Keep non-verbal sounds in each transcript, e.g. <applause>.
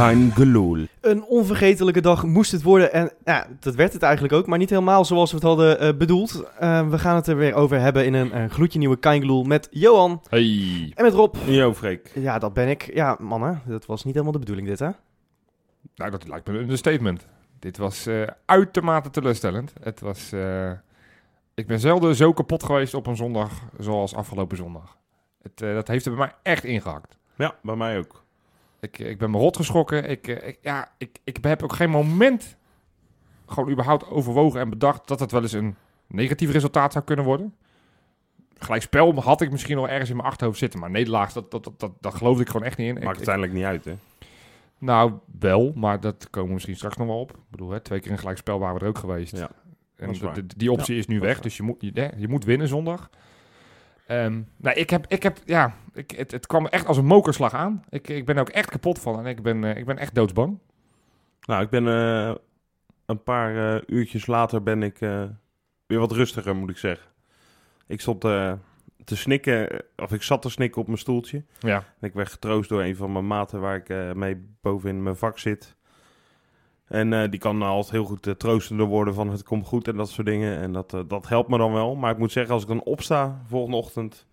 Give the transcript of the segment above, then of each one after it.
Kein gelul. Een onvergetelijke dag moest het worden. En ja, dat werd het eigenlijk ook. Maar niet helemaal zoals we het hadden eh, bedoeld. Eh, we gaan het er weer over hebben in een, een gloedje nieuwe Kaingeloel met Johan Hey. en met Rob. Yo, Freek. Ja, dat ben ik. Ja, mannen, dat was niet helemaal de bedoeling dit, hè? Nou, dat lijkt me een statement. Dit was eh, uitermate teleurstellend. Het was... eh, ik ben zelden zo kapot geweest op een zondag zoals afgelopen zondag. Het, eh, dat heeft er bij mij echt ingehakt. Ja, bij mij ook. Ik, ik ben me rot geschrokken. Ik, eh, ik, ja, ik, ik heb ook geen moment gewoon überhaupt overwogen en bedacht dat het wel eens een negatief resultaat zou kunnen worden. Gelijk spel had ik misschien nog ergens in mijn achterhoofd zitten, maar nederlaag, dat, dat, dat, dat, dat geloofde ik gewoon echt niet in. Maakt ik- uiteindelijk niet uit, hè? nou, wel, maar dat komen we misschien straks nog wel op. Ik bedoel, hè, twee keer een gelijkspel waren we er ook geweest. Ja, en die optie is nu weg, dus je moet, je, je moet winnen zondag. Ehm, nou, ik heb, ik heb, ja, ik, het, het kwam echt als een mokerslag aan. Ik, ik ben er ook echt kapot van en ik ben, eh, ik ben echt doodsbang. Nou, ik ben eh, een paar eh, uurtjes later ben ik weer wat rustiger, moet ik zeggen. Ik stond te snikken, of ik zat te snikken op mijn stoeltje. Ja, En ik werd getroost door een van mijn maten waar ik mee bovenin mijn vak zit. En eh, die kan altijd heel goed eh, troostender worden van het komt goed en dat soort dingen. En dat, eh, dat helpt me dan wel. Maar ik moet zeggen, als ik dan opsta volgende ochtend,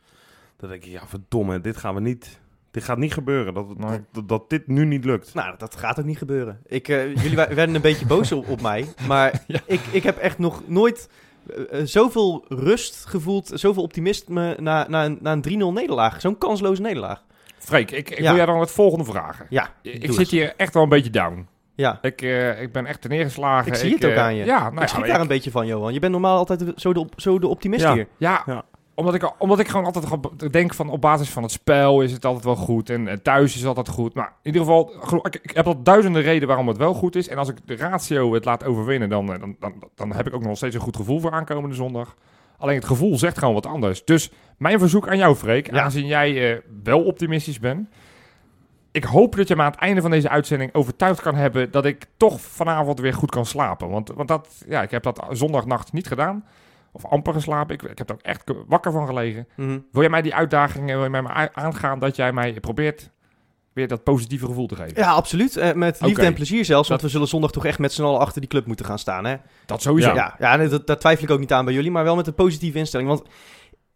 dan denk ik, ja verdomme, dit gaan we niet. Dit gaat niet gebeuren, dat, Nee. dat, dat dit nu niet lukt. Nou, dat gaat ook niet gebeuren. Ik, jullie werden een beetje boos op, op mij. Maar <laughs> Ja. ik, ik heb echt nog nooit zoveel rust gevoeld, zoveel optimisme na, na een, na een 3-0 nederlaag. Zo'n kansloze nederlaag. Freek, ik, ik Ja. wil jij dan het volgende vragen. Ja, Ik doe zit hier echt wel een beetje down. Ja, Ik, eh, ik ben echt te neergeslagen. ik zie het ook eh, aan je. Ja, nou ik ja, schrik daar ik- een beetje van, Johan. Je bent normaal altijd zo de, zo de optimist Ja. hier. Ja, Ja. Omdat, ik, omdat ik gewoon altijd gewoon denk van op basis van het spel is het altijd wel goed. En, eh, thuis is het altijd goed. Maar in ieder geval, ik, ik heb al duizenden redenen waarom het wel goed is. En als ik de ratio het laat overwinnen, dan, eh, dan, dan, dan heb ik ook nog steeds een goed gevoel voor aankomende zondag. Alleen het gevoel zegt gewoon wat anders. Dus mijn verzoek aan jou, Freek, Ja. aangezien jij eh, wel optimistisch bent. Ik hoop dat je me aan het einde van deze uitzending overtuigd kan hebben dat ik toch vanavond weer goed kan slapen. Want, want dat, ja, ik heb dat zondagnacht niet gedaan. Of amper geslapen. Ik, ik heb er ook echt wakker van gelegen. Mhm. Wil jij mij die uitdaging eh, wil je mij maar aangaan dat jij mij probeert weer dat positieve gevoel te geven? Ja, absoluut. Eh, met liefde en plezier zelfs. Want Dat- we zullen zondag toch echt met z'n allen achter die club moeten gaan staan, hè? Dat sowieso. Ja, ja nee, dat, daar twijfel ik ook niet aan bij jullie, maar wel met een positieve instelling. Want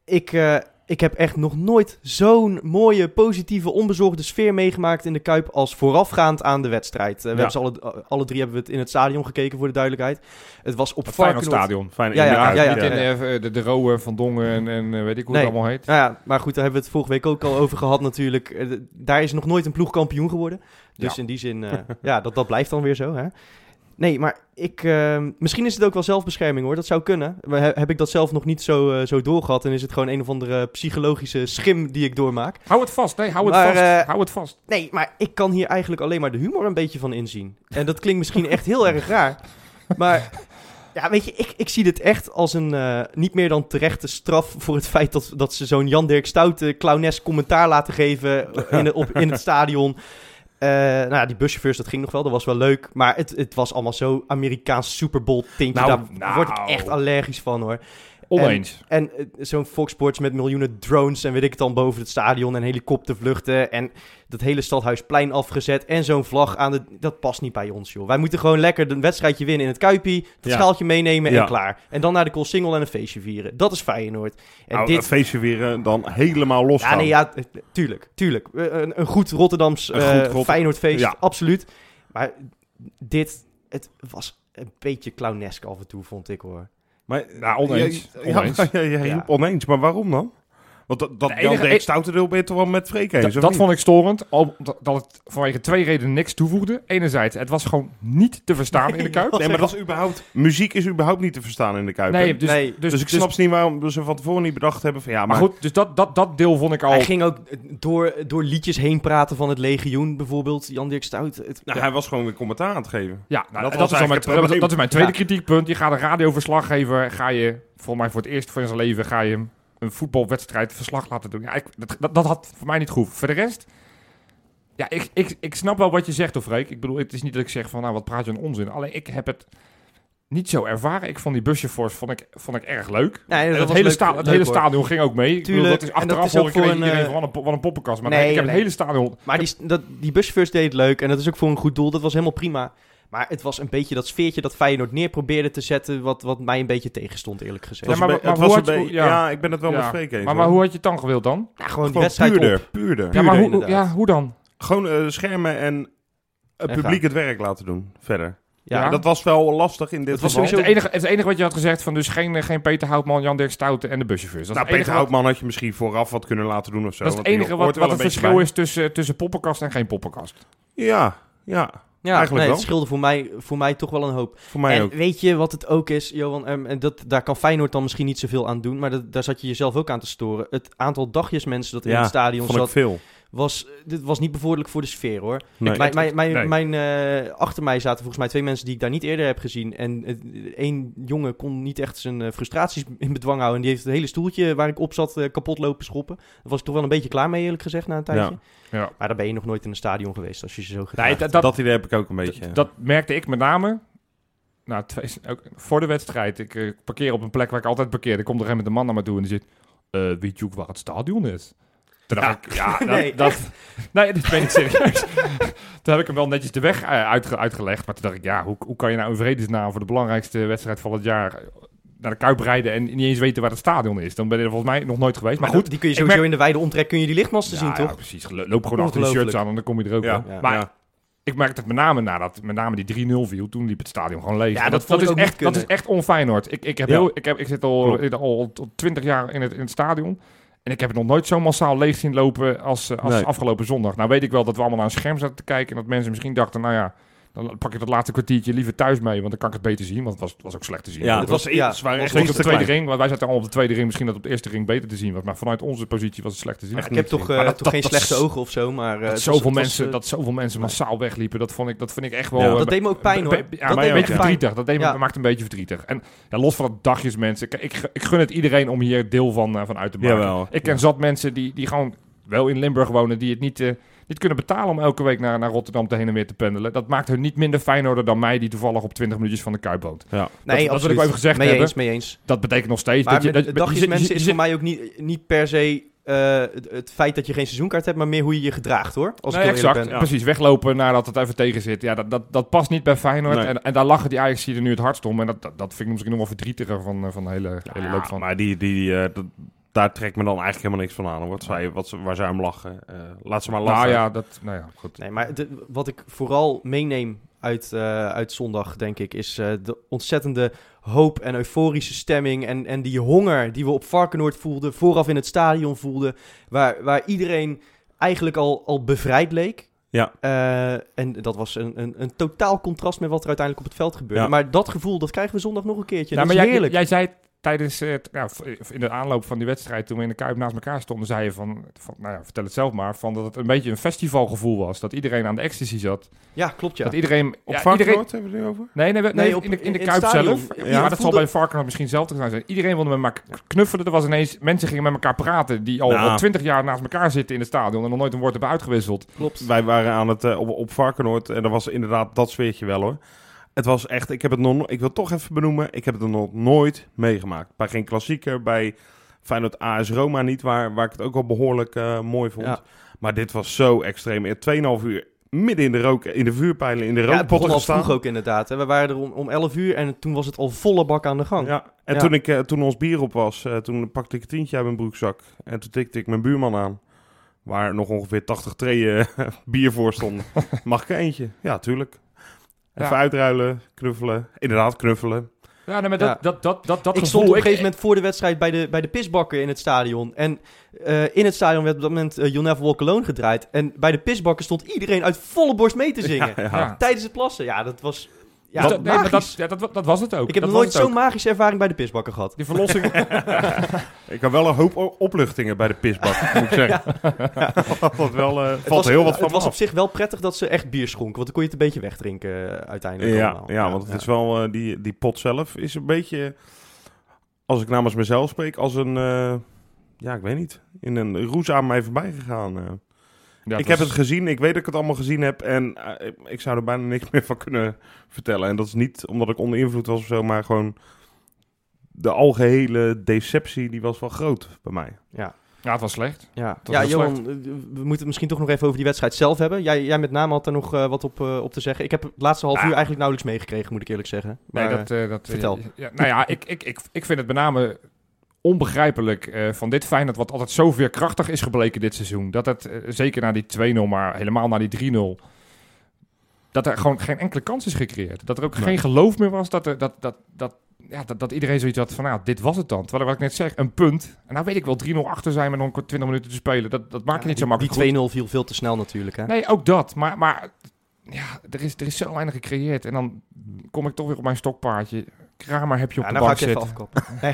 ik, eh, ik heb echt nog nooit zo'n mooie, positieve, onbezorgde sfeer meegemaakt in de Kuip als voorafgaand aan de wedstrijd. Eh, we hebben ze alle, alle drie hebben we het in het stadion gekeken, voor de duidelijkheid. Het was op Feyenoord stadion. Fijn, Ja, ja, ja, ja, Niet ja. in eh, de, de Rowe van Dongen en, en eh, weet ik hoe Nee. het allemaal heet. Nou ja, maar goed, daar hebben we het vorige week ook al over gehad natuurlijk. Daar is nog nooit een ploeg kampioen geworden. Dus Ja. in die zin, eh, <laughs> ja, dat, dat blijft dan weer zo, hè. Nee, maar ik, eh, misschien is het ook wel zelfbescherming hoor, dat zou kunnen. Maar he- heb ik dat zelf nog niet zo, eh, zo doorgehad en is het gewoon een of andere psychologische schim die ik doormaak. Hou het vast. Nee, hou het Maar, vast. eh, hou het vast. Nee, maar ik kan hier eigenlijk alleen maar de humor een beetje van inzien. En dat klinkt misschien echt heel erg raar. Maar ja, weet je, ik, ik zie dit echt als een eh, niet meer dan terechte straf voor het feit dat, dat ze zo'n Jan-Dirk Stoute clownesk commentaar laten geven in, de, op, in het stadion. Eh, nou ja, die buschauffeurs, dat ging nog wel, dat was wel leuk. Maar het, het was allemaal zo Amerikaans Super Bowl tintje. Nou, Daar nou. word ik echt allergisch van hoor. Oneens. En eh, zo'n Fox Sports met miljoenen drones en weet ik het dan boven het stadion en helikoptervluchten en dat hele stadhuisplein afgezet en zo'n vlag aan de... Dat past niet bij ons, joh. Wij moeten gewoon lekker een wedstrijdje winnen in het Kuipie, Ja. schaaltje meenemen Ja. en klaar. En dan naar de Koolsingel en een feestje vieren. Dat is Feyenoord. En Nou, dit... een feestje weer eh, dan helemaal los Ja, gaan. nee, ja, eh, tuurlijk, tuurlijk. Eh, Een, een goed Rotterdams Een eh, goed Feyenoordfeest, Ja. absoluut. Maar dit, het was een beetje clownesk af en toe, vond ik hoor. Maar, Nou, oneens. <laughs> Ja, Oneens. Ja, ja, ja, je Ja. roept oneens, maar waarom dan? Want dat, dat De enige- Jan Dirk Stouterdeel ben je toch wel met Freek eens, Dat, vond ik storend, al- dat dat het vanwege twee redenen niks toevoegde. Enerzijds, het was gewoon niet te verstaan in de Kuip. Nee, maar dat is überhaupt... Muziek is überhaupt niet te verstaan in de Kuip. Nee, dus, Nee, dus, dus, ik snap niet waarom ze van tevoren niet bedacht hebben van... Ja, maar, Maar goed, dus dat, dat, dat deel vond ik al... Hij ging ook door, door liedjes heen praten van het legioen, bijvoorbeeld. Jan-Dirk Stout. Het, nou, hij was gewoon weer commentaar aan het geven. Ja, nou, Dat dat, was is mijn, het dat is mijn tweede Ja. kritiekpunt. Je gaat een radioverslaggever, ga je, volgens mij voor het eerst van zijn leven, ga je hem een voetbalwedstrijd verslag laten doen. Ja, ik, dat, dat, dat had voor mij niet gehoeven. Voor de rest, ja, ik, ik, ik snap wel wat je zegt, of Freek. Ik bedoel, het is niet dat ik zeg van, nou, wat praat je een onzin. Alleen ik heb het, niet zo ervaren. Ik vond die buschauffeurs vond ik, vond ik erg leuk. Nee, En dat het hele, leuk- sta het hele stadion ging ook mee. Ik bedoel, Tuurlijk, dat is en dat achteraf is ook ik voor een, iedereen eh, van, een, poppenkast. Maar Nee, nee, ik heb nee. het hele stadion... Maar die, dat, die busfirst deed het leuk en dat is ook voor een goed doel. Dat was helemaal prima. Maar het was een beetje dat sfeertje dat Feyenoord neer probeerde te zetten... wat, wat mij een beetje tegenstond, eerlijk gezegd. Het Ja, was maar- hoe had- ja. ja. ik ben het wel Ja. met Freek eens. Maar, maar hoe had je het dan gewild dan? Nou, gewoon Gewoon wedstrijd puurder, op. puurder. Ja, maar hoe, ja, hoe dan? Gewoon eh, schermen en het publiek het werk laten doen verder. Ja, Ja. Dat was wel lastig in dit Het was geval. Het enige, het enige wat je had gezegd van dus geen, eh, geen Peter Houtman, Jan Dirk Stouten en de buschauffeurs. Dat is Nou, het Peter enige wat- Houtman had je misschien vooraf wat kunnen laten doen of zo. Dat is het enige wat, wat het verschil bij. is tussen, tussen poppenkast en geen poppenkast. Ja, ja, ja eigenlijk nee, wel. het scheelde voor mij, voor mij toch wel een hoop. voor mij en ook. weet je wat het ook is, Johan? Ehm, en dat, daar kan Feyenoord dan misschien niet zoveel aan doen... maar dat, daar zat je jezelf ook aan te storen. Het aantal dagjes mensen dat in Ja, het stadion Vond ik zat... veel. Was, dit was niet bevorderlijk voor de sfeer, hoor. Nee. Mijn, mijn, mijn, nee. mijn, eh, achter mij zaten volgens mij twee mensen die ik daar niet eerder heb gezien. En eh, één jongen kon niet echt zijn eh, frustraties <laughs> in bedwang houden. En die heeft het hele stoeltje waar ik op zat eh, kapot lopen schoppen. Daar was ik toch wel een beetje klaar mee, eerlijk gezegd, na een tijdje. Ja. Maar dan ben je nog nooit in een stadion geweest als je je zo gedraagt. Nee, dat, Dat, idee heb ik ook een beetje. dat, dat merkte ik met name nou, twee, ook voor de wedstrijd. Ik parkeer op een plek waar ik altijd parkeer. Er komt er een met een man naar me toe en die zit... eh weet je ook waar het stadion is? Ik, ja, <laughs> dat, Nee. dat, nee, dat ben ik serieus. <laughs> toen heb ik hem wel netjes de weg eh, uitge- uitgelegd. Maar toen dacht ik, ja, hoe, hoe kan je nou in vredesnaam voor de belangrijkste wedstrijd van het jaar eh, naar de Kuip rijden en niet eens weten waar het stadion is? Dan ben je er volgens mij nog nooit geweest. Maar, maar goed, die kun je sowieso merk- in de wijde omtrek kun je die lichtmasten zien, ja, toch? Ja, precies. Lo- Loop gewoon achter Ongelooflijk. shirts aan en dan kom je er ook Ja. Ja. Maar ja. ik merkte het met name nadat met name die 3-0 viel. Toen liep het stadion gewoon leeg. Ja, dat vond ik is echt, dat is echt. Ik, ik, heb Ja. heel, ik, heb, ik zit al, al, al 20 jaar in het, in het stadion. En ik heb het nog nooit zo massaal leeg zien lopen als, eh, als Nee. afgelopen zondag. Nou weet ik wel dat we allemaal naar een scherm zaten te kijken. En dat mensen misschien dachten, nou ja, dan pak ik dat laatste kwartiertje liever thuis mee. Want dan kan ik het beter zien. Want het was, het was ook slecht te zien. Ja, Het was was, ja, waren echt op de tweede klein. ring, want wij zaten allemaal op de tweede ring. Misschien dat het op de eerste ring beter te zien was. Maar vanuit onze positie was het slecht te zien. Ik heb toch, eh, dat- toch dat- geen dat- slechte ogen of zo, maar... eh, dat, het was- zoveel was, mensen, eh, dat zoveel mensen nee. massaal wegliepen, dat vond ik, dat vind ik echt wel... Ja. eh, dat deed me ook pijn, hoor. Dat Ja, deed me een beetje verdrietig. Dat deed me, Ja. maakt een beetje verdrietig. En ja, los van het dagjes mensen. Ik, ik, gun het iedereen om hier deel van, eh, van uit te maken. Ik ken zat mensen die, die gewoon wel in Limburg wonen, die het niet, eh, niet kunnen betalen om elke week naar, naar Rotterdam te heen en weer te pendelen. Dat maakt hun niet minder Feyenoorder dan mij, die toevallig op 20 minuutjes van de Kuip woont. Ja. Nee, dat wil ik wel even gezegd mee hebben. eens, mee eens. Dat betekent nog steeds Maar dat je... Dat, dagjes je- je- mensen je- is voor mij ook niet, niet per se eh, het, het feit dat je geen seizoenkaart hebt, maar meer hoe je je gedraagt, hoor. Als Nee, ik exact. ben. Ja. Precies, weglopen nadat het even tegen zit. Ja, dat, dat, dat past niet bij Feyenoord. Nee. En, en daar lachen die Ajax er nu het hardst om. En dat, dat, dat vind ik misschien nog wel verdrietiger van, eh, van de hele, hele loop van. Maar die, die, eh, dat- daar trekt me dan eigenlijk helemaal niks van aan. Wat zij, wat, ze- waar zij om lachen. Eh, laat ze maar lachen. Nou ja, dat, nou ja, goed. Nee, maar de- wat ik vooral meeneem uit, eh, uit zondag, denk ik, is eh, de ontzettende hoop en euforische stemming. En, en die honger die we op Varkenoord voelden, vooraf in het stadion voelden. Waar, waar iedereen eigenlijk al, al bevrijd leek. Ja. Eh, en dat was een, een, een totaal contrast met wat er uiteindelijk op het veld gebeurde. Ja. Maar dat gevoel, dat krijgen we zondag nog een keertje. Dat maar is jij, heerlijk. jij zei tijdens het, ja, in de aanloop van die wedstrijd, toen we in de Kuip naast elkaar stonden, zei je van, van nou ja, vertel het zelf maar, van dat het een beetje een festivalgevoel was. Dat iedereen aan de ecstasy zat. ja, klopt ja. Dat iedereen... Op ja, Varkenoord iedereen hebben we het nu over? Nee, nee, nee, Nee, op- in de, in de in- Kuip zelf. Ja, dat voelde- zal bij Varkenoord misschien zelf te zijn. Iedereen wilde met elkaar knuffelen. Er was ineens... Mensen gingen met elkaar praten die al Nou. al twintig jaar naast elkaar zitten in het stadion en nog nooit een woord hebben uitgewisseld. klopt. Wij waren aan het, eh, op, op Varkenoord en dat was inderdaad dat sfeertje wel hoor. Het was echt, ik heb het nog, ik wil toch even benoemen, ik heb het nog nooit meegemaakt. Bij geen klassieker, bij Feyenoord AS Roma niet, waar, waar ik het ook al behoorlijk eh, mooi vond. Ja. Maar dit was zo extreem. In 2,5 uur midden in de rook, in de vuurpijlen, in de Ja, het begon rookpotten al gestaan. vroeg ook inderdaad. Hè. We waren er om, om 11 uur en toen was het al volle bak aan de gang. Ja, en Ja. Toen, ik, eh, toen ons bier op was, eh, toen pakte ik een tientje uit mijn broekzak. En toen tikte ik mijn buurman aan. Waar nog ongeveer 80 treeën <laughs> bier voor stonden. <laughs> Mag ik eentje? Ja, tuurlijk. Even Ja. uitruilen, knuffelen. Inderdaad, knuffelen. Ja, nee, maar Ja. dat, dat, dat, dat, dat ik gevoel... stond op een ik- gegeven moment voor de wedstrijd bij de, bij de pisbakker in het stadion. En eh, in het stadion werd op dat moment uh, You'll Never Walk Alone gedraaid. En bij de pisbakker stond iedereen uit volle borst mee te <laughs> zingen. Ja, ja. Ja. Tijdens het plassen. Ja, dat was ja, dat, nee, maar dat, ja, dat, dat was het ook. ik heb dat nooit zo'n magische ervaring bij de pisbakker gehad. Die verlossing... <laughs> Ik had wel een hoop opluchtingen bij de pisbak, moet ik zeggen. <laughs> Dat was wel, eh, Het valt was, heel wat van het was op zich wel prettig dat ze echt bier schonken. Want dan kon je het een beetje wegdrinken eh, uiteindelijk Ja, allemaal. ja, want het is wel, eh, die, die pot zelf is een beetje, als ik namens mezelf spreek, als een, eh, ja, ik weet niet, in een roes aan mij voorbij gegaan. Ja, ik was- heb het gezien, ik weet dat ik het allemaal gezien heb en eh, ik- ik zou er bijna niks <laughs> meer van kunnen vertellen. En dat is niet omdat ik onder invloed was of zo, maar gewoon de algehele deceptie die was wel groot bij mij. Ja, Ja, het was slecht. ja. was ja Johan, eh, we moeten het misschien toch nog even over die wedstrijd zelf hebben. Jij, jij met name had er nog eh, wat op, eh, op te zeggen. Ik heb het laatste half Ah. uur eigenlijk nauwelijks meegekregen, moet ik eerlijk zeggen. Nee, Maar, dat, eh, dat, eh, vertel. Ja, nou ja, ik, ik, ik, ik vind het met name onbegrijpelijk eh, van dit Feyenoord, wat altijd zo veerkrachtig is gebleken dit seizoen. Dat het, eh, zeker na die 2-0, maar helemaal na die 3-0... Dat er gewoon geen enkele kans is gecreëerd. Dat er ook Nee. geen geloof meer was dat, er, dat, dat, dat, ja, dat, dat iedereen zoiets had van, nou, dit was het dan. Terwijl, wat ik net zeg, een punt. En nou weet ik wel, 3-0 achter zijn met nog 20 minuten te spelen. Dat, dat maakt niet zo makkelijk. Die 2-0 viel veel te snel natuurlijk, hè? Nee, ook dat. Maar, maar ja, er is, er is zo weinig gecreëerd. En dan kom ik toch weer op mijn stokpaardje. Kramer heb je op Ja, de nou bank zitten. Nee,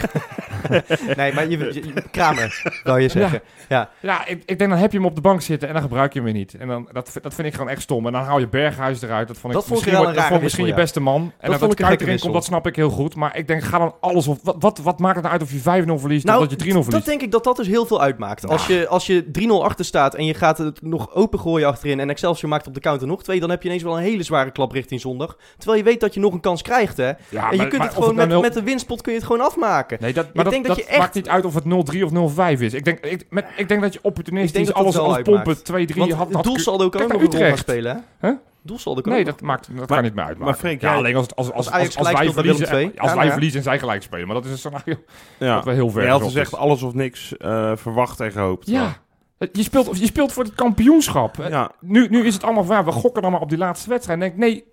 <laughs> nee maar je, je- je- Kramer, wou je zeggen. Ja. Ja, ik, ik denk dan heb je hem op de bank zitten en dan gebruik je hem weer niet. En dan, dat, dat vind ik gewoon echt stom. En dan haal je Berghuis eruit. Dat vond ik Dat vond ik misschien, dat vond misschien je beste man. En dat, vond dat Kuit erin komt, dat snap ik heel goed. Maar ik denk, ga dan alles of... Wat, wat, wat maakt het nou uit of je 5-0 verliest Nou, of dat je 3-0 dat verliest? denk ik dat dat dus heel veel uitmaakt. Als je, als je 3-0 achter staat en je gaat het nog opengooien achterin... en Excelsior maakt op de counter nog twee... dan heb je ineens wel een hele zware klap richting zondag. Terwijl je weet dat je nog een kans krijgt, hè? Ja, en je kunt het gewoon nou met, nul- met de winstpot kun je het gewoon afmaken. Nee, dat, maar dat, denk dat dat je echt- maakt niet uit of het 0-3 of 0-5 is. Ik denk, ik, met, ik denk dat je Ik opportunistisch alles, uitmaakt. pompen 2-3 Want had, het doelsaldo kan ook nog een rol spelen, hè? Huh? Doelsaldo kan Nee, dat, maakt, dat Maar- kan niet meer uitmaken. maar Freek, ja, jij- alleen als, als, als, Als als, wij verliezen, als Ja, wij nou ja. verliezen en zij gelijk spelen. Maar dat is een scenario Ja. dat we heel ver Je had gezegd alles of niks eh, verwacht en gehoopt. Ja, je speelt, je speelt voor het kampioenschap. Ja, Nu, nu is het allemaal ja, we gokken dan maar op die laatste wedstrijd. En ik denk, nee,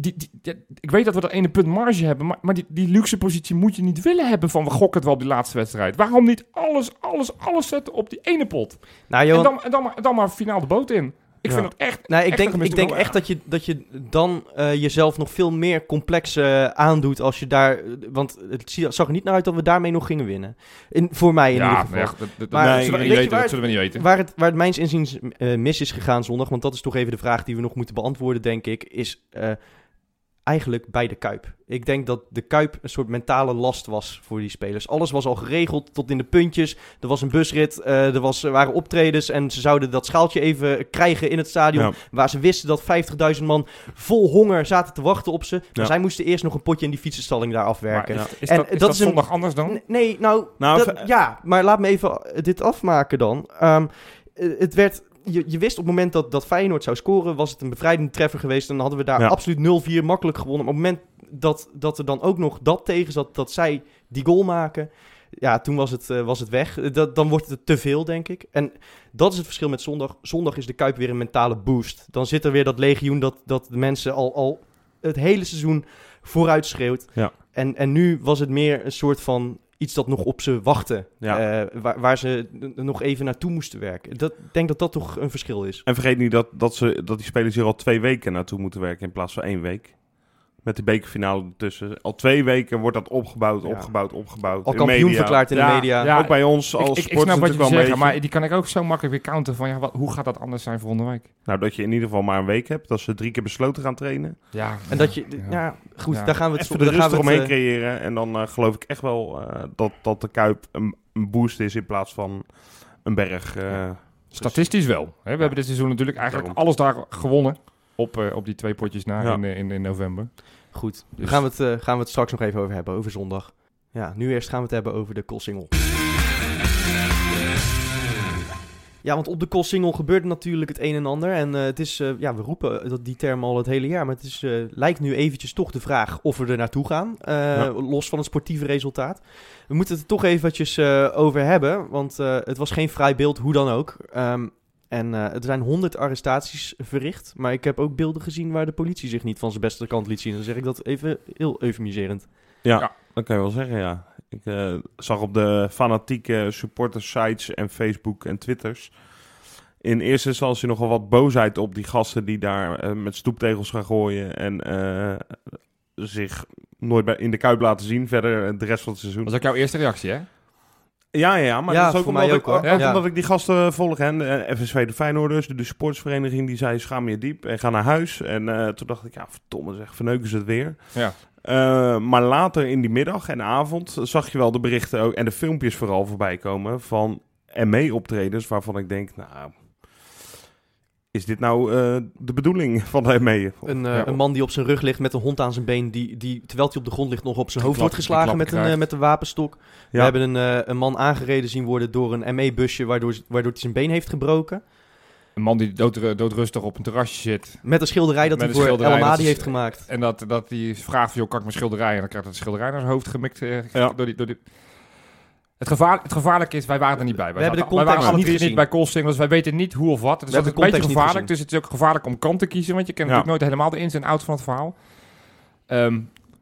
die, die, die- ik weet dat we dat ene punt marge hebben, maar, maar die, die luxe positie moet je niet willen hebben van we gokken het wel op die laatste wedstrijd. Waarom niet alles, alles, alles zetten op die ene pot? Nou, En dan, en dan, maar, dan maar finaal de boot in. Ik Ja. vind het echt... Nou, ik echt denk, ik denk echt dat je, dat je dan eh, jezelf nog veel meer complex eh, aandoet als je daar... Want het zag er niet naar uit dat we daarmee nog gingen winnen. In, voor mij in ieder Ja, geval. nee, dat, dat, Maar dat nee, zullen we weten. waar Dat zullen we niet weten. Waar het, waar het mijns inziens eh, mis is gegaan zondag, want dat is toch even de vraag die we nog moeten beantwoorden, denk ik, is eh, eigenlijk bij de Kuip. Ik denk dat de Kuip een soort mentale last was voor die spelers. Alles was al geregeld tot in de puntjes. Er was een busrit, eh, er, was, er waren optredens en ze zouden dat schaaltje even krijgen in het stadion. Ja. Waar ze wisten dat 50.000 man vol honger zaten te wachten op ze. Maar Ja. zij moesten eerst nog een potje in die fietsenstalling daar afwerken. Maar Ja. is, is En dat, is dat dat is een- zondag anders dan? Nee, nou, Nou, dat- ja, maar laat me even dit afmaken dan. Ehm, eh, het werd, je, je wist op het moment dat, dat Feyenoord zou scoren, was het een bevrijdende treffer geweest. En dan hadden we daar Ja. absoluut 0-4 makkelijk gewonnen. Maar op het moment dat, dat er dan ook nog dat tegen zat, dat zij die goal maken, ja, toen was het, eh, was het weg. Eh, Dat, dan wordt het te veel, denk ik. En dat is het verschil met zondag. Zondag is de Kuip weer een mentale boost. Dan zit er weer dat legioen dat, dat de mensen al, al het hele seizoen vooruit schreeuwt. Ja. En, en nu was het meer een soort van iets dat nog op ze wachtte. Ja. Eh, waar, waar ze nog even naartoe moesten werken. Dat, ik denk dat dat toch een verschil is. En vergeet niet dat, dat, ze, dat die spelers hier al twee weken naartoe moeten werken in plaats van één week. Met de bekerfinale ertussen. Al twee weken wordt dat opgebouwd, Ja. opgebouwd, opgebouwd. Al In kampioen media. verklaard in Ja, de media. ja. Ook bij ons als ik, ik snap wat je natuurlijk wel een zegt, beetje. maar die kan ik ook zo makkelijk weer counteren van ja, wat, hoe gaat dat anders zijn volgende week? Nou, dat je in ieder geval maar een week hebt. Dat ze drie keer besloten gaan trainen. Ja, En dat je, ja. ja, goed, Ja. daar gaan we het Even de daar gaan rust we het, eromheen eh, creëren. En dan eh, geloof ik echt wel eh, dat, dat de Kuip een, een boost is in plaats van een berg. eh, Statistisch wel. Hè? We hebben dit seizoen natuurlijk eigenlijk Daarom. alles daar gewonnen. Op, eh, op die twee potjes na Ja. in, eh, in, in november. Goed, daar Dus- gaan, we het, eh, gaan we het straks nog even over hebben, over zondag. Ja, nu eerst gaan we het hebben over de Koolsingel. Ja, want op de Koolsingel gebeurt natuurlijk het een en ander. En het is, ja, we roepen dat die term al het hele jaar. Maar het is, lijkt nu eventjes toch de vraag of we er naartoe gaan. Ja. Los van het sportieve resultaat. We moeten het er toch eventjes over hebben. Want het was geen vrij beeld, hoe dan ook. Ehm, en eh, er zijn honderd arrestaties verricht. Maar ik heb ook beelden gezien waar de politie zich niet van zijn beste kant liet zien. Dan zeg ik dat even heel eufemiserend. ja, Ja. dat kan je wel zeggen, ja. Ik eh, zag op de fanatieke supporters sites en Facebook en Twitters... in eerste instantie nogal wat boosheid op die gasten die daar eh, met stoeptegels gaan gooien... en eh, zich nooit bij, in de Kuip laten zien verder de rest van het seizoen. Dat is ook jouw eerste reactie, hè? Ja, ja, maar Ja, dat is ook omdat, ik, ook, hoor. ook Ja. omdat ik die gasten volg. En eh, FSV de Feyenoorders, de, de sportsvereniging, die zei schaam je diep en ga naar huis. En eh, toen dacht ik, ja, verdomme zeg, verneuken ze het weer. Ja. Eh, maar later in die middag en avond zag je wel de berichten ook, en de filmpjes vooral voorbij komen van ME-optredens waarvan ik denk, nou, is dit nou eh, de bedoeling <laughs> van de ME? Een, eh, Ja. een man die op zijn rug ligt met een hond aan zijn been, die, die terwijl hij op de grond ligt nog op zijn hoofd klap- wordt geslagen met een, eh, met een wapenstok. We hebben een, eh, een man aangereden zien worden door een ME-busje, waardoor, waardoor hij zijn been heeft gebroken. Een man die dood, doodrustig op een terrasje zit. Met een schilderij dat Met hij voor schilderij, El dat Amadi is- heeft gemaakt. En dat, dat die vraagt van, joh, kan ik mijn schilderij? En dan krijgt het schilderij naar zijn hoofd gemikt. eh, Ja. door die, door die... Het, gevaar, het gevaarlijke is, wij waren er niet bij. Wij We hebben de wij waren context niet gezien. niet bij Colsting, dus wij weten niet hoe of wat. Het is We de een beetje context gevaarlijk, dus het is ook gevaarlijk om kant te kiezen, want je kent Ja. natuurlijk nooit helemaal de ins en outs van het verhaal. Ehm,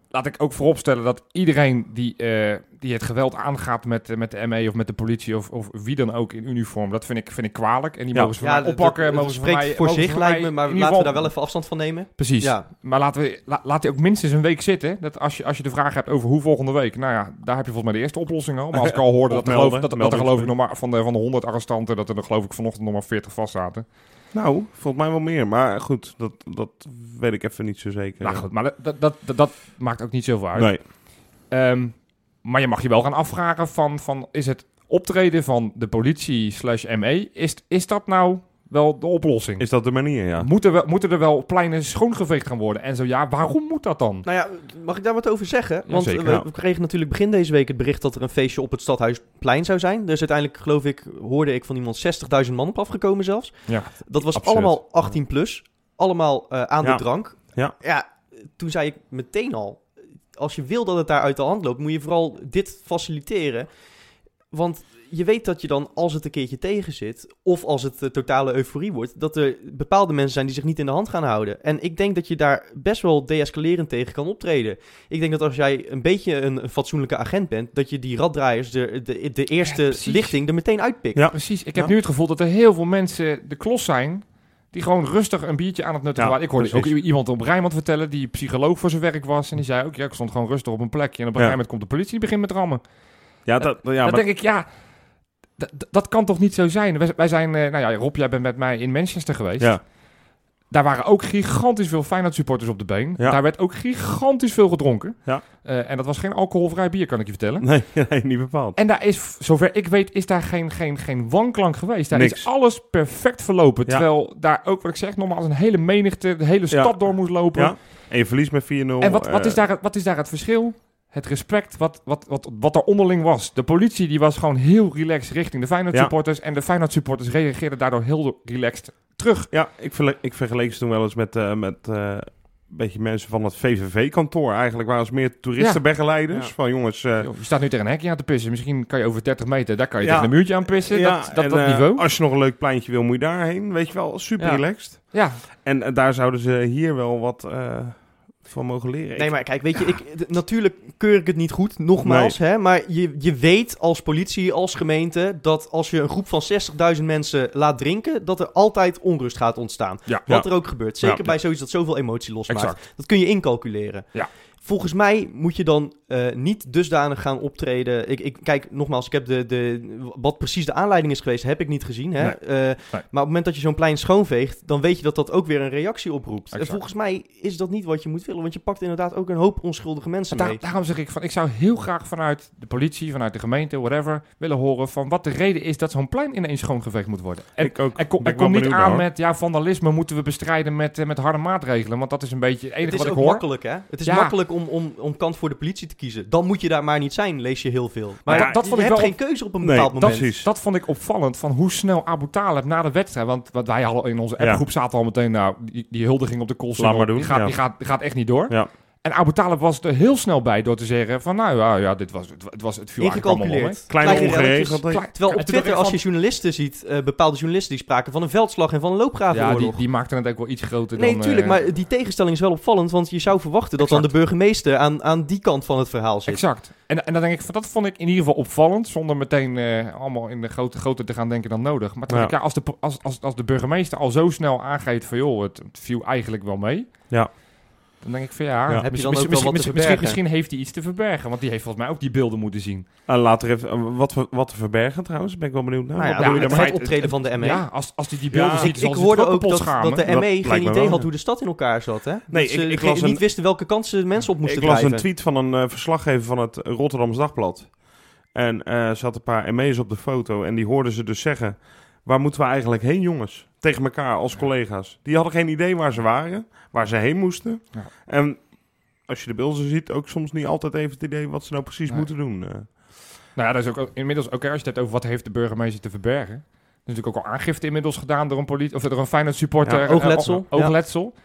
laat ik ook vooropstellen dat iedereen die, eh, die het geweld aangaat met, eh, met de ME of met de politie of, of wie dan ook in uniform, dat vind ik, vind ik kwalijk. En die Ja. mogen ze mij dat- oppakken. dat- mogen dat ze spreekt mij, voor zich lijkt me, maar laten we daar wel even afstand van nemen. Precies. Ja, Maar laten we, la- laat hij ook minstens een week zitten. Dat als je, als je de vraag hebt over hoe volgende week. Nou ja, daar heb je volgens mij de eerste oplossing al. Maar als ik al hoorde <laughs> dat er, melden, geloof, dat, dat er geloof ik nog maar van de, van de 100 arrestanten. dat er geloof ik vanochtend nog maar 40 vast zaten. Nou, volgens mij wel meer. Maar goed, dat, dat weet ik even niet zo zeker. Nou goed, maar dat, dat, dat, maakt ook niet zoveel uit. Nee. Ehm, maar je mag je wel gaan afvragen van, van is het optreden van de politie slash ME, is, is dat nou wel de oplossing? Is dat de manier, ja? Moeten, we, moeten er wel pleinen schoongeveegd gaan worden? En zo ja, waarom moet dat dan? Nou ja, mag ik daar wat over zeggen? Want we, kregen natuurlijk begin deze week het bericht dat er een feestje op het Stadhuisplein zou zijn. Dus uiteindelijk, geloof ik, hoorde ik van iemand 60.000 man op afgekomen zelfs. Ja, Dat was Absurd. allemaal 18 plus. Allemaal eh, aan Ja. de drank. Ja. ja, toen zei ik meteen al, als je wil dat het daar uit de hand loopt, moet je vooral dit faciliteren. Want je weet dat je dan, als het een keertje tegen zit, of als het eh, totale euforie wordt, dat er bepaalde mensen zijn die zich niet in de hand gaan houden. En ik denk dat je daar best wel deescalerend tegen kan optreden. Ik denk dat als jij een beetje een, een fatsoenlijke agent bent, dat je die raddraaiers, de, de, de eerste lichting, er meteen uitpikt. Ja. Precies. Ik heb Ja. nu het gevoel dat er heel veel mensen de klos zijn. Die gewoon rustig een biertje aan het nuttigen Ja, waren. Ik hoorde ook precies. iemand op Rijnmond vertellen die psycholoog voor zijn werk was. En die zei ook, ja, ik stond gewoon rustig op een plekje. En op een Ja. gegeven moment komt de politie die begint met rammen. Ja, dat, ja, dan maar, denk ik, ja, dat kan toch niet zo zijn? Wij, wij zijn, eh, nou ja, Rob, jij bent met mij in Manchester geweest. ja. Daar waren ook gigantisch veel Feyenoord supporters op de been. Ja. Daar werd ook gigantisch veel gedronken. Ja. Eh, en dat was geen alcoholvrij bier, kan ik je vertellen. Nee, <laughs> nee, niet bepaald. En daar is, zover ik weet, is daar geen, geen, geen wanklank geweest. Daar Niks. is alles perfect verlopen. Ja. Terwijl daar ook, wat ik zeg, nogmaals een hele menigte, de hele stad door moest lopen. Ja. En je verliest met 4-0. En wat, wat, eh, is daar, wat is daar het verschil? Het respect wat, wat, wat, wat er onderling was. De politie die was gewoon heel relaxed richting de Feyenoord Ja. supporters. En de Feyenoord supporters reageerden daardoor heel relaxed terug. Ja, ik, verle- ik vergeleek ze toen wel eens met, eh, met eh, een beetje mensen van het VVV-kantoor. Eigenlijk waren ze meer toeristenbegeleiders. Ja. Van jongens... Joh, je staat nu tegen een hekje aan te pissen. Misschien kan je over 30 meter, daar kan je Ja. tegen een muurtje aan pissen. ja, dat dat, en, dat niveau. Als je nog een leuk pleintje wil, moet je daarheen. Weet je wel, super relaxed. Ja, En daar zouden ze hier wel wat van mogen leren. Nee, maar kijk, weet je, ik, natuurlijk keur ik het niet goed, nogmaals. Hè, maar je, je weet als politie, als gemeente, dat als je een groep van 60.000 mensen laat drinken, dat er altijd onrust gaat ontstaan. Ja. Wat Ja. er ook gebeurt. Zeker Ja. bij zoiets dat zoveel emotie losmaakt. exact. Dat kun je incalculeren. Ja. Volgens mij moet je dan eh, niet dusdanig gaan optreden. Ik, ik, kijk, nogmaals, ik heb de, de, wat precies de aanleiding is geweest, heb ik niet gezien. Hè? Nee. Eh, Maar op het moment dat je zo'n plein schoonveegt, dan weet je dat dat ook weer een reactie oproept. En volgens mij is dat niet wat je moet willen, want je pakt inderdaad ook een hoop onschuldige mensen Daar- mee. daarom zeg ik van, ik zou heel graag vanuit de politie, vanuit de gemeente, whatever, willen horen van wat de reden is dat zo'n plein ineens schoongeveegd moet worden. En, ik ook. en kom, ik kom niet aan hoor. met, ja, vandalisme moeten we bestrijden met, eh, met harde maatregelen, want dat is een beetje het enige Het is wat ik hoor. makkelijk, hè? Het is Ja. makkelijk om, om, om kant voor de politie te kiezen. Dan moet je daar maar niet zijn, lees je heel veel. Maar dat, dat je vond ik hebt wel geen keuze op een Nee, bepaald dat moment. precies. Dat vond ik opvallend van hoe snel Abu Talib na de wedstrijd, want wat wij hadden in onze Ja. appgroep zaten al meteen, nou, die, die huldiging op de koolsingel, die, gaat, ja. die, gaat, die gaat echt niet door. Ja. En Abu Talib was er heel snel bij door te zeggen van, nou ja, ja dit was, het, het was, het viel eigenlijk allemaal. Ingecalculeerd. Kleine ongeregeld. Terwijl op Twitter, als je journalisten ziet, eh, bepaalde journalisten die spraken van een veldslag en van een loopgravenoorlog. Ja, die, die maakte het ook wel iets groter Nee, dan... tuurlijk, eh, maar die tegenstelling is wel opvallend, want je zou verwachten dat dan de burgemeester aan, aan die kant van het verhaal zit. Exact. En, en dan denk ik, van, dat vond ik in ieder geval opvallend, zonder meteen eh, allemaal in de grote, grote te gaan denken dan nodig. Maar Ja. ik, ja, als, de, als, als, als de burgemeester al zo snel aangeeft van, joh, het, het viel eigenlijk wel mee. Ja. Dan denk ik van, ja, Ja. Heb je misschien, dan ook wel wat te misschien, misschien, verbergen? misschien heeft hij iets te verbergen, want die heeft volgens mij ook die beelden moeten zien. Ah, later even, eh, wat, wat te verbergen trouwens, ben ik wel benieuwd naar. Nou ja, ja, het, optreden van de ME. Ja, als, als hij die beelden Ja, ziet, ik, zal ik hoorde ook dat, dat de ME lijkt geen idee wel, had ja. hoe de stad in elkaar zat. Hè? Nee, dat ze ik- ik geen- las een- niet wisten welke kansen mensen op moesten ik las een tweet van een eh, verslaggever van het Rotterdams Dagblad. En eh, er zat een paar ME's op de foto en die hoorden ze dus zeggen... waar moeten we eigenlijk heen, jongens? Tegen elkaar als collega's. Die hadden geen idee waar ze waren, waar ze heen moesten. Ja. En als je de beelden ziet, ook soms niet altijd even het idee wat ze nou precies Nee. moeten doen. eh. Nou ja, dat is ook inmiddels ook als je het hebt over wat heeft de burgemeester te verbergen. Er is natuurlijk ook al aangifte inmiddels gedaan door een politie of door een Feyenoord supporter. Ja, eh, oogletsel. oogletsel. Ja.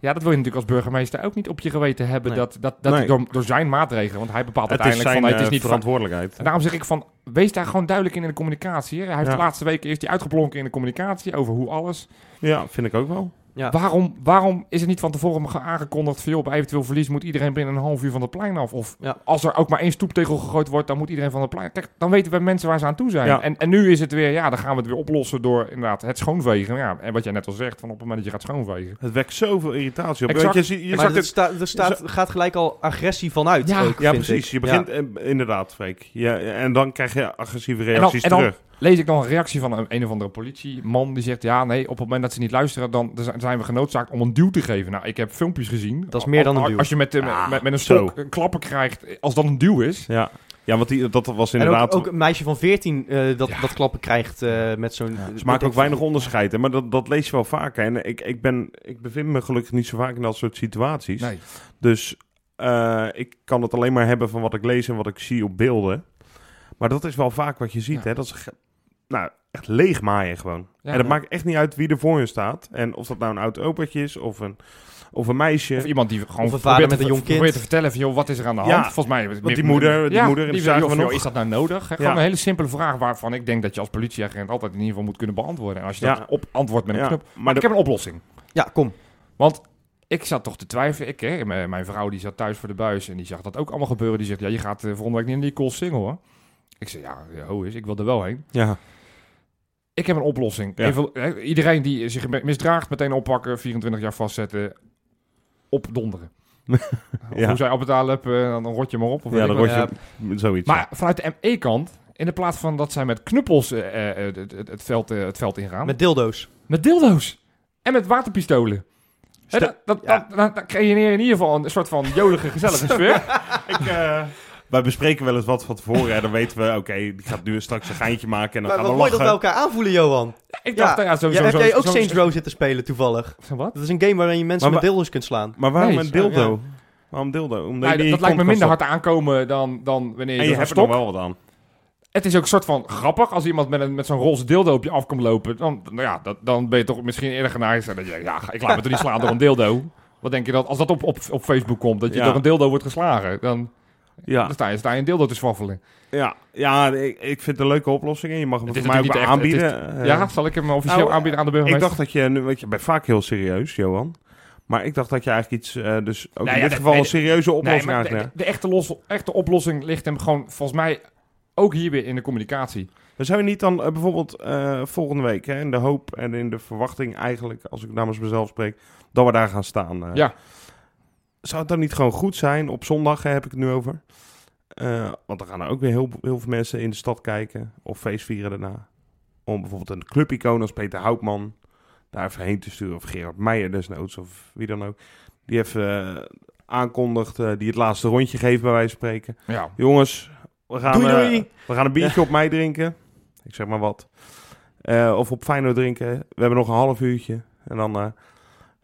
Dat wil je natuurlijk als burgemeester ook niet op je geweten hebben. Nee. Dat, dat, dat Nee. door, door zijn maatregelen, want hij bepaalt Het is uiteindelijk zijn van het is eh, niet van, verantwoordelijkheid. En daarom zeg ik van, wees daar gewoon duidelijk in in de communicatie. hè. Hij heeft Ja. de laatste weken eerst die uitgeblonken in de communicatie over hoe alles. Ja, vind ik ook wel. Ja. Waarom, waarom is het niet van tevoren ge- aangekondigd van, joh, bij eventueel verlies moet iedereen binnen een half uur van het plein af? Of Ja. als er ook maar één stoeptegel gegooid wordt, dan moet iedereen van het plein. Kijk, dan weten we mensen waar ze aan toe zijn. Ja. En, en nu is het weer, ja, dan gaan we het weer oplossen door inderdaad het schoonvegen. Ja, en wat jij net al zegt, van op het moment dat je gaat schoonvegen. Het wekt zoveel irritatie op. Exact. Je, ziet- je maar er, het, sta, er staat, gaat gelijk al agressie vanuit. Ja. ook, ja, precies. ik. Je begint eh, inderdaad, Freek. Ja, en dan krijg je agressieve reacties en dan- terug. Lees ik dan een reactie van een, een of andere politieman die zegt, ja, nee, op het moment dat ze niet luisteren, dan dan zijn we genoodzaakt om een duw te geven. Nou, ik heb filmpjes gezien. Dat is meer dan een Als- duw. Als je met, de- Ah, met, met een stok een klappen krijgt, als dat een duw is. Ja, ja want die, dat was En inderdaad... ook, ook een meisje van 14 eh, dat, Ja. dat klappen krijgt eh, met zo'n... Ze maken ook weinig onderscheid, hè, maar dat, dat lees je wel vaker. En ik, ik, ben, ik bevind me gelukkig niet zo vaak in dat soort situaties. Nee. Dus eh, ik kan het alleen maar hebben van wat ik lees en wat ik zie op beelden. Maar dat is wel vaak wat je ziet, Ja. hè. Dat ze nou, echt leegmaaien gewoon. Ja, en dat ja. maakt echt niet uit wie er voor je staat. En of dat nou een oud opaatje is of een, of een meisje. Of iemand die gewoon Of een vader probeert met te- een jong probeert kind. te vertellen van, joh, wat is er aan de hand? Ja, Volgens mij... want die moeder- die moeder, joh, we van, joh, nog. is dat nou nodig? Gewoon een hele simpele vraag waarvan ik denk dat je als politieagent altijd in ieder geval moet kunnen beantwoorden. En als je Ja. dat op antwoordt met een Ja, knop. maar Maar ik de- heb een oplossing. Ja, kom. Want ik zat toch te twijfelen. Ik, hè, mijn vrouw die zat thuis voor de buis en die zag dat ook allemaal gebeuren. Die zegt, ja, je gaat eh, volgende week niet in die call single hoor. Ik zei, ja, ja, ho is, ik wil er wel heen. Ja, Ik heb een oplossing. Ja. Even, hè, iedereen die zich misdraagt, meteen oppakken, 24 jaar vastzetten, opdonderen. <laughs> Ja. Hoe zij opbetalen heb, eh, dan rot je maar op. Of ja dan je zoiets. Maar vanuit de ME-kant, in de plaats van dat zij met knuppels eh, eh, het, het, het veld, het veld ingaan, met, dildo's. met dildo's en met waterpistolen. Hè, dat, dat, Ja. dat, dat, dat creëer je in ieder geval een soort van jolige, gezellige <laughs> sfeer. ik, eh, wij bespreken wel eens wat van tevoren. En dan weten we, oké, die gaat nu straks een geintje maken en dan Maar gaan we mooi dat lachen. we elkaar aanvoelen, Johan. Ik dacht, Ja. ja, sowieso... Ja, heb jij ook zo- Saints Row zitten spelen toevallig? Wat? Dat is een game waarin je mensen Maar met dildo's kunt slaan. Maar waarom Nee, een dildo? Waarom dildo? Omdat Nou, je dat lijkt me minder hard aankomen dan, dan wanneer je, En je hebt er nog wel wat aan. Het is ook een soort van grappig als iemand met, een, met zo'n roze dildo op je af komt lopen. Dan, nou ja, dat, dan ben je toch misschien eerder geneigd. Dat je, ja, ik laat me toch niet slaan door een dildo. Wat denk je dat, als dat op, op, op Facebook komt, dat je Ja. door een dildo wordt geslagen, dan, Ja, dan sta, je, sta je een dildo te zwaffelen. ja, ja ik, ik vind het een leuke oplossing. En je mag hem Het is voor mij ook echt- aanbieden. Eh, ja, zal ik hem officieel nou, aanbieden aan de ik burgemeester? dacht dat je, nu- weet je, bent vaak heel serieus, Johan. Maar ik dacht dat je eigenlijk iets, eh, dus ook Nou in ja, dit geval nee, een serieuze Nee, oplossing maar de, de echte, los, echte oplossing ligt hem gewoon volgens mij ook hier weer in de communicatie. We zou je niet dan eh, bijvoorbeeld volgende week, hè, in de hoop en in de verwachting eigenlijk, als ik namens mezelf spreek, dat we daar gaan staan. Ja. Zou het dan niet gewoon goed zijn, op zondag hè, heb ik het nu over, Eh, want dan gaan er ook weer heel, heel veel mensen in de stad kijken of feestvieren daarna. Om bijvoorbeeld een clubicoon als Peter Houtman daar even heen te sturen. Of Gerard Meijer desnoods, of wie dan ook. Die even eh, aankondigt, eh, die het laatste rondje geeft bij wijze van spreken. Ja. Jongens, we gaan, Doei, doei. we gaan een biertje op mij drinken. Ik zeg maar wat. Of op Feyenoord drinken. We hebben nog een half uurtje. En dan